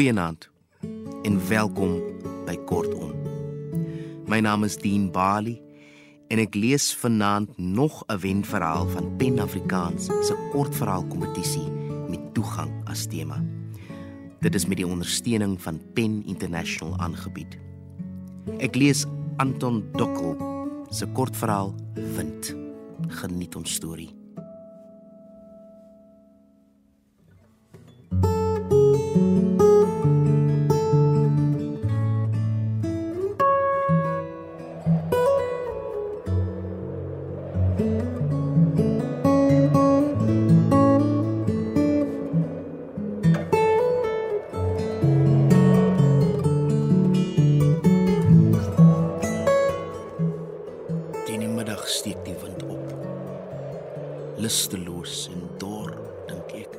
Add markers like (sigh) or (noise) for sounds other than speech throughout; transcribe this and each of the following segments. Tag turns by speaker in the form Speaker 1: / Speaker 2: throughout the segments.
Speaker 1: Goeienaand en welkom by Kortom. My naam is Dean Bali en ek lees vanaand nog 'n wenverhaal van Pen Afrikaans se kortverhaalkompetisie met toegang as tema. Dit is met die ondersteuning van Pen International aangebied. Ek lees Anton Dokkel se kortverhaal Wind. Geniet ons storie. Middag steek die wind op. Lusteloos en dor, dink ek.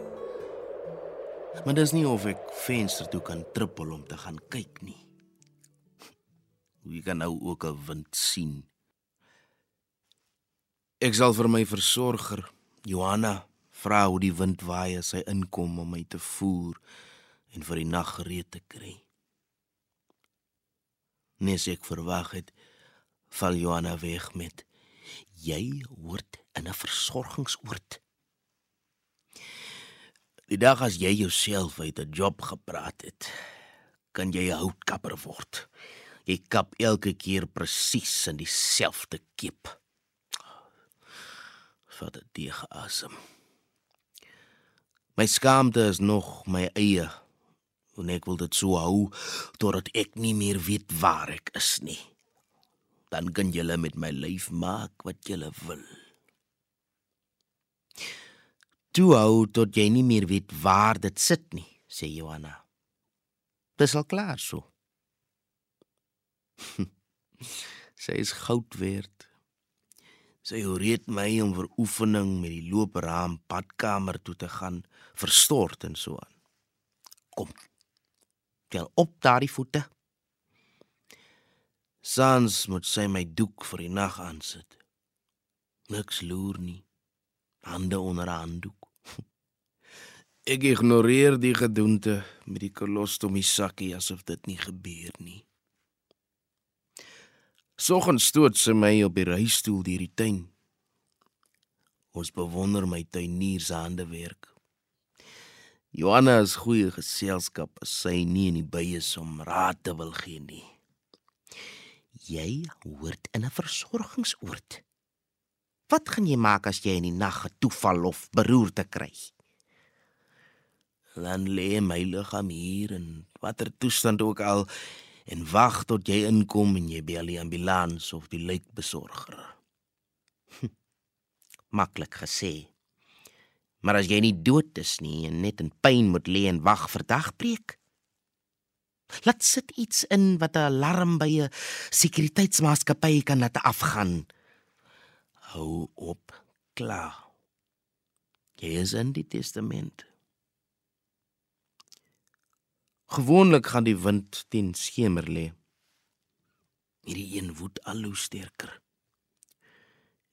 Speaker 1: Maar dis nie of ek venster toe kan trippel om te gaan kyk nie. Wie kan nou ook 'n wind sien? Ek sal vir my versorger, Johanna, vra hoe die wind waai as hy inkom om my te voer en vir die nag gereed te kry. Nes ek verwag het, val Johanna weg met jy hoort in 'n versorgingsoord. Die dag as jy jouself uit 'n job gepraat het, kan jy 'n houtkapper word. Jy kap elke keer presies in dieselfde kep. Vat dit die asem. My skaamte is nog my eie. En ek wil dit so hou totdat ek nie meer weet waar ek is nie dan kan julle met my lyf maak wat julle wil. Toe hou tot jy nie meer weet waar dit sit nie, sê Johanna. Dis al klaar so. (laughs) Sy is goud werd. Sy reed my om vir oefening met die loopraam badkamer toe te gaan, verstort en so aan. Kom. Tel op daardie voete. Sans moet sy my doek vir die nag aansit. Niks loer nie. Hande onder 'n handdoek. (laughs) Ek ignoreer die gedoente met die kolostomie sakkie asof dit nie gebeur nie. Soggens stoot sy my op die reistool deur die tuin. Ons bewonder my tuinier se handewerk. Johanna is goeie geselskap as sy nie in die by is om raad te wil gee nie. Jy hoort in 'n versorgingsoord. Wat gaan jy maak as jy in die nag 'n toeval of beroerte kry? Dan lê my liggaam hier in watter toestand ook al en wag tot jy inkom en jy bel die ambulans of die lijkbesorger. (laughs) Maklik gesê. Maar as jy nie dood is nie en net in pyn moet lê en wag vir dagbreek, Laat sit iets in wat 'n alarm by 'n sekuriteitsmaatskappy kan laat afgaan. Hou op, klaar. Jy is in die testament. Gewoonlik gaan die wind teen skemer lê. Hierdie een woed al hoe sterker.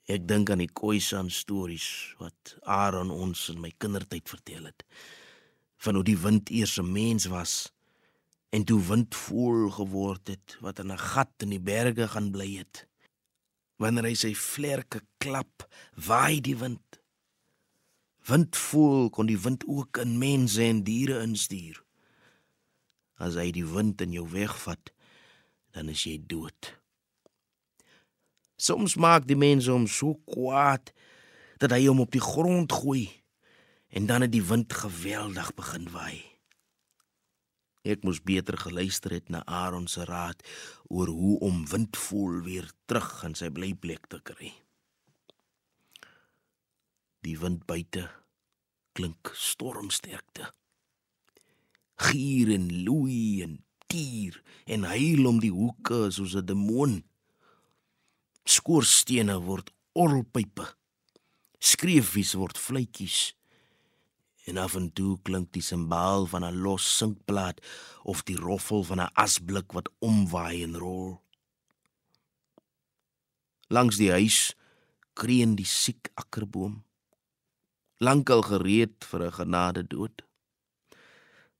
Speaker 1: Ek dink aan die Khoisan stories wat Aaron ons in my kindertyd vertel het. Van hoe die wind eers 'n mens was en toe wind vol geword het wat in 'n gat in die berge gaan bly het. Wanneer hy sy vlerke klap, waai die wind. Wind vol kon die wind ook in mense en diere instuur. As hy die wind in jou wegvat, dan is jy dood. Soms maak die mense hom so kwaad dat hy hom op die grond gooi en dan het die wind geweldig begin waai. Ek moes beter geluister het na Aaron se raad oor hoe om windvol weer terug in sy blyplek te kry. Die wind buite klink stormsterkte. Gier en loei en tier en huil om die hoeke soos 'n demoon. Skoorstene word orrelpype. Skreefies word fluitjies en af en toe klink die simbaal van 'n los sinkplaat of die roffel van 'n asblik wat omwaai en rol. Langs die huis kreun die siek akkerboom, lankal gereed vir 'n genade dood.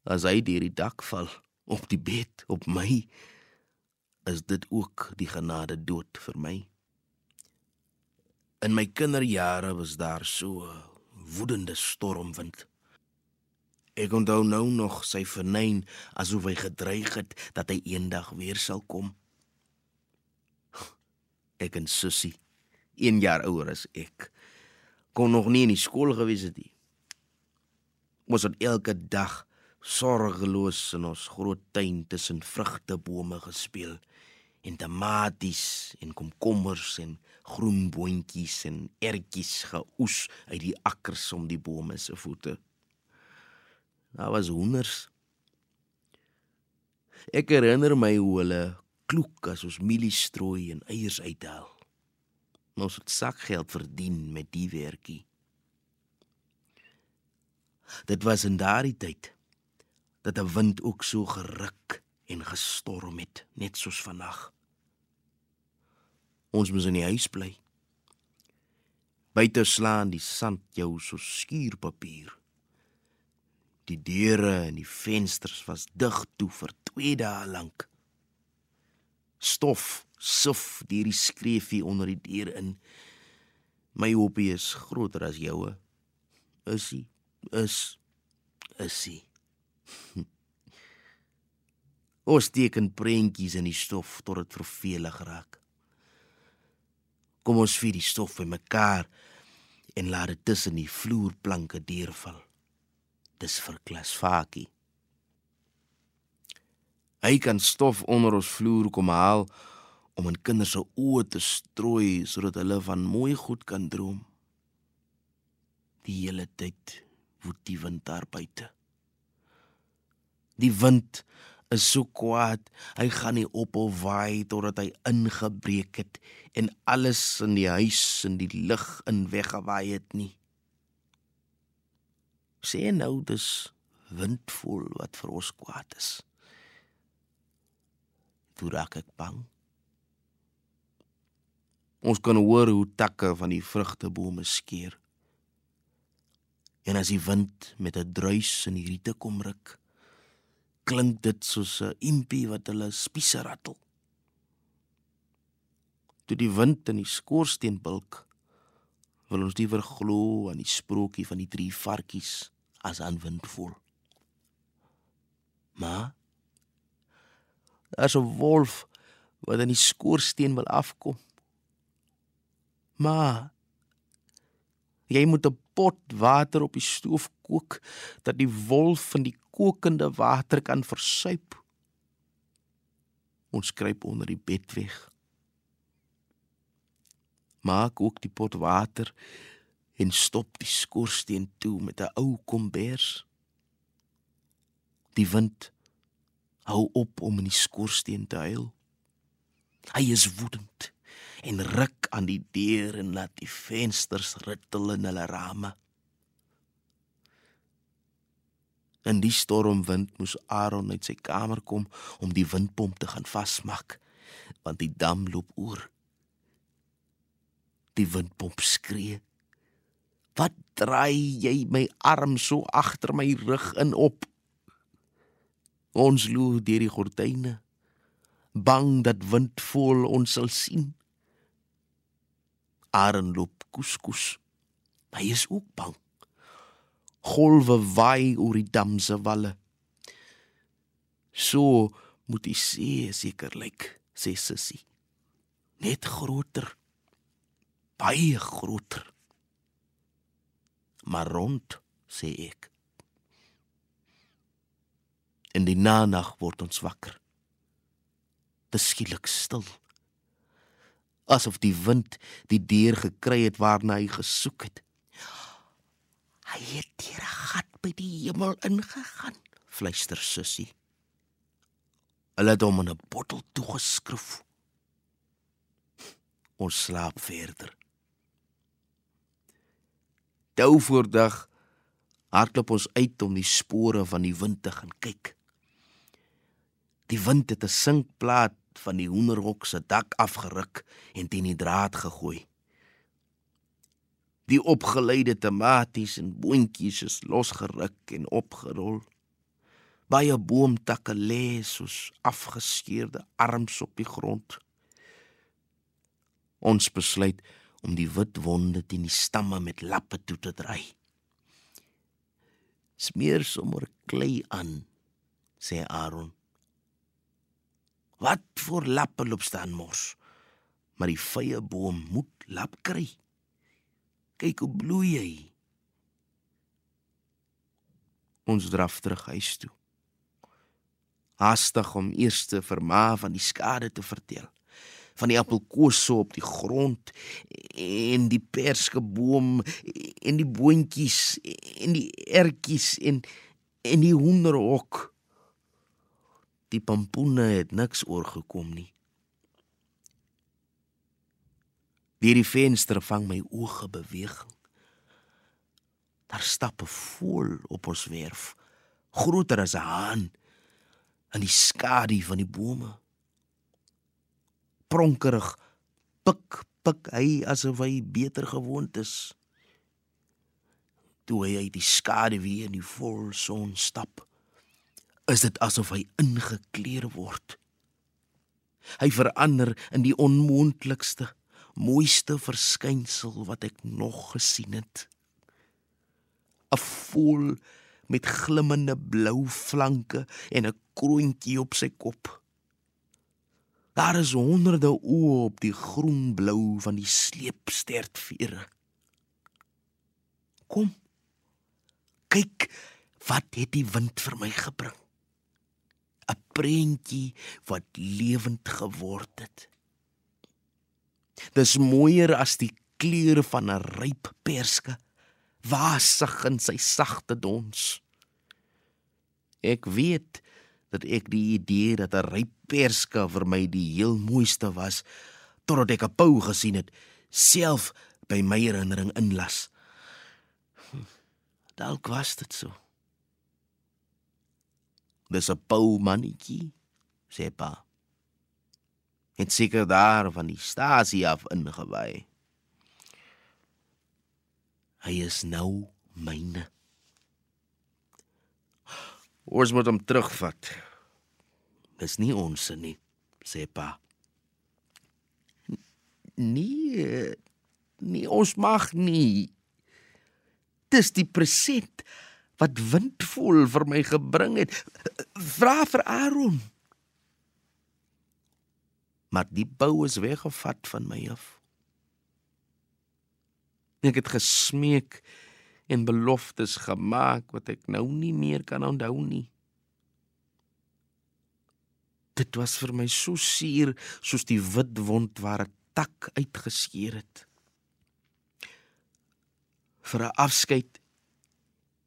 Speaker 1: as hy deur die dak val op die bed op my is dit ook die genade dood vir my. In my kinderjare was daar so woedende stormwind. Ek onthou nou nog sy vernyn asof hy gedreig het dat hy eendag weer sal kom. Ek en sussie, 1 jaar ouer as ek, kon nog nie in die skool gewees het nie. Ons het elke dag sorgeloos in ons groot tuin tussen vrugtebome gespeel en tomaties en komkommers en groen boontjies en ertjies geoes uit die akkers om die bome se voete. Daar was honders. Ek herinner my hoe hulle kloek as ons mielie strooi en eiers uithaal. Ons het sakgeld verdien met die werkie. Dit was in daardie tyd dat 'n wind ook so geruk en gestorm het, net soos vandag. Ons moes in die huis bly. Buite slaan die sand jou so skuurpapier. Die deure en die vensters was dig toe vir 2 dae lank. Stof suf deur die skreefie onder die deur in. My hoopie is groter as joue. Is hy? Is is hy? (laughs) Ons teken prentjies in die stof tot dit vervelig raak. Kom ons vir die stof by mekaar en laat dit tussen die vloerplanke deurval. Dis vir klasfakie. Hy kan stof onder ons vloer kom haal om in kinders se oë te strooi sodat hulle van mooi goed kan droom. Die hele tyd woed die wind daar buite. Die wind is so kwaad. Hy gaan nie ophou waai totdat hy ingebreek het en alles in die huis in die lug in weggewaai het nie. Sê nou dis windvol wat vir ons kwaad is. Toe raak ek bang. Ons kan hoor hoe takke van die vrugtebome skeer. En as die wind met 'n druis in die riete kom ruk, klink dit soos 'n impie wat hulle spiese rattel. Toe die wind in die skoorsteen bulk, wil ons liewer glo aan die sprokie van die drie varkies as aan windvol. Maar as 'n wolf wat in die skoorsteen wil afkom. Maar jy moet 'n pot water op die stoof kook dat die wolf in die kokende water kan versuip. Ons skryp onder die bed weg. Maak ook die pot water en stop die skoorsteen toe met 'n ou kombers. Die wind hou op om in die skoorsteen te huil. Hy is woedend en ruk aan die deur en laat die vensters rittel in hulle rame. In die stormwind moes Aaron uit sy kamer kom om die windpomp te gaan vasmaak, want die dam loop oor. Die windpomp skree: "Wat draai jy my arm so agter my rug in op?" Ons loer deur die gordyne, bang dat windvol ons sal sien. Aaron loop kuskus. Hy is ook bang golwe waai oor die dam se walle. So moet die see seker lyk, sê Sissie. Net groter. Baie groter. Maar rond, sê ek. In die nag word ons wakker. Dit skielik stil. Asof die wind die deur gekry het waarna hy gesoek het. Hy het deur 'n gat by die hemel ingegaan, fluister sussie. Hulle het hom in 'n bottel toegeskryf. Ons slaap verder. Dou voordag hardloop ons uit om die spore van die wind te gaan kyk. Die wind het 'n sinkplaat van die hoenderhok se dak afgeruk en teen die draad gegooi. Die opgeleide tomaties en boontjies is losgeruk en opgerol. Baie boomtakke lê soos afgeskeurde arms op die grond. Ons besluit om die wit wonde teen die stamme met lappe toe te dry. Smeer sommer klei aan, sê Aaron. Wat vir lappe loop staan mos? Maar die vye boom moet lap kry. Kyk hoe bloei hy. Ons draf terug huis toe. Haastig om eers te verma van die skade te vertel van die appelkose op die grond en die perskeboom en die boontjies en die ertjies en en die hoenderhok. Die pompoene het niks oorgekom nie. Deur die venster vang my oë beweging. Daar stap 'n voël op ons werf, groter as 'n haan in die skadu van die bome pronkerig. Pik pik hy asof hy beter gewoond is. Toe hy uit die skade weer in die vol son stap is dit asof hy ingekleer word. Hy verander in die onmoontlikste mooiste verskynsel wat ek nog gesien het. 'n vol met glimmende blou flanke en 'n kroontjie op sy kop Daar is honderde oë op die groen-blou van die sleepstertvere. Kom. Kyk wat het die wind vir my gebring. 'n Prentjie wat lewend geword het. Dis mooier as die kleure van 'n ryp perske, wasig in sy sagte dons. Ek weet dat ek die idee dat 'n ryp perska vir my die heel mooiste was totdat ek 'n pou gesien het self by my herinnering inlas. (laughs) Dalk was dit so. Dis 'n pou mannetjie, sê pa. Het seker daar van die stasie af ingewy. Hy is nou myne. Ons moet hom terugvat. Dis nie ons se nie, sê pa. Nee, nee ons mag nie. Dis die present wat windvol vir my gebring het. Vra vir Aaron. Maar die bou is weggevat van my af. Ek het gesmeek en beloftes gemaak wat ek nou nie meer kan onthou nie. Dit was vir my so suur soos die wit wond waar 'n tak uitgeskeer het. Vir 'n afskeid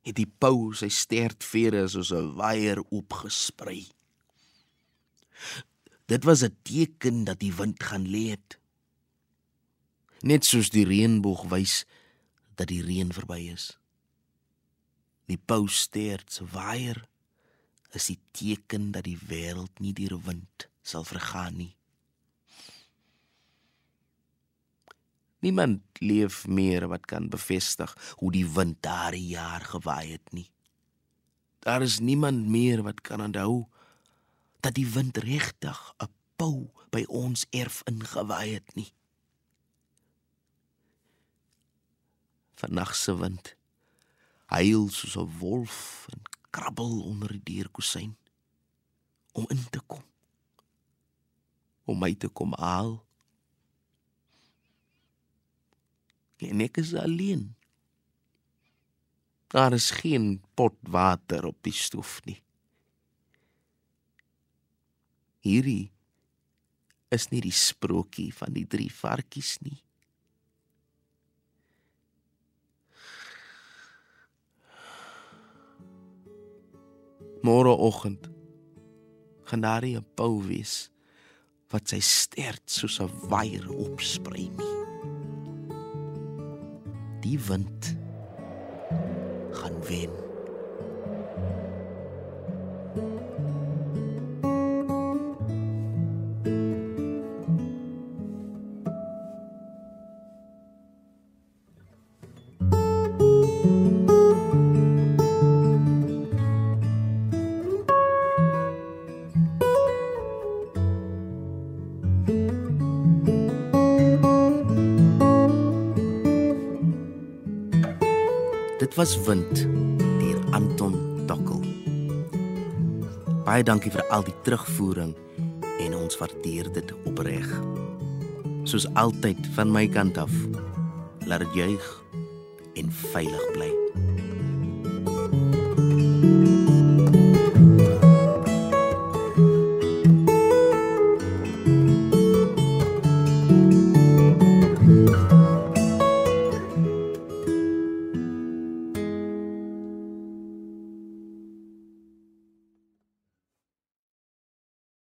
Speaker 1: het die pou sy stertvere soos 'n waier oopgesprei. Dit was 'n teken dat die wind gaan lê het. Net soos die reënboog wys dat die reën verby is. Die poustert se waier is die teken dat die wêreld nie deur wind sal vergaan nie. Niemand leef meer wat kan bevestig hoe die wind daardie jaar gewaai het nie. Daar is niemand meer wat kan onthou dat die wind regtig 'n pou by ons erf ingewaai het nie. Vannag se wind huil soos 'n wolf en krabbel onder die deurkusyn om in te kom om my te kom haal. En ek is alleen. Daar is geen pot water op die stoof nie. Hierdie is nie die sprokie van die drie varkies nie Môreoggend gaan daar 'n pou wees wat sy stert soos 'n waier opsprei nie. Die wind gaan wen. Was Wind deur Anton Tokkel. Baie dankie vir al die terugvoering en ons waardeer dit opreg. Soos altyd van my kant af. Laat dit juig en veilig bly.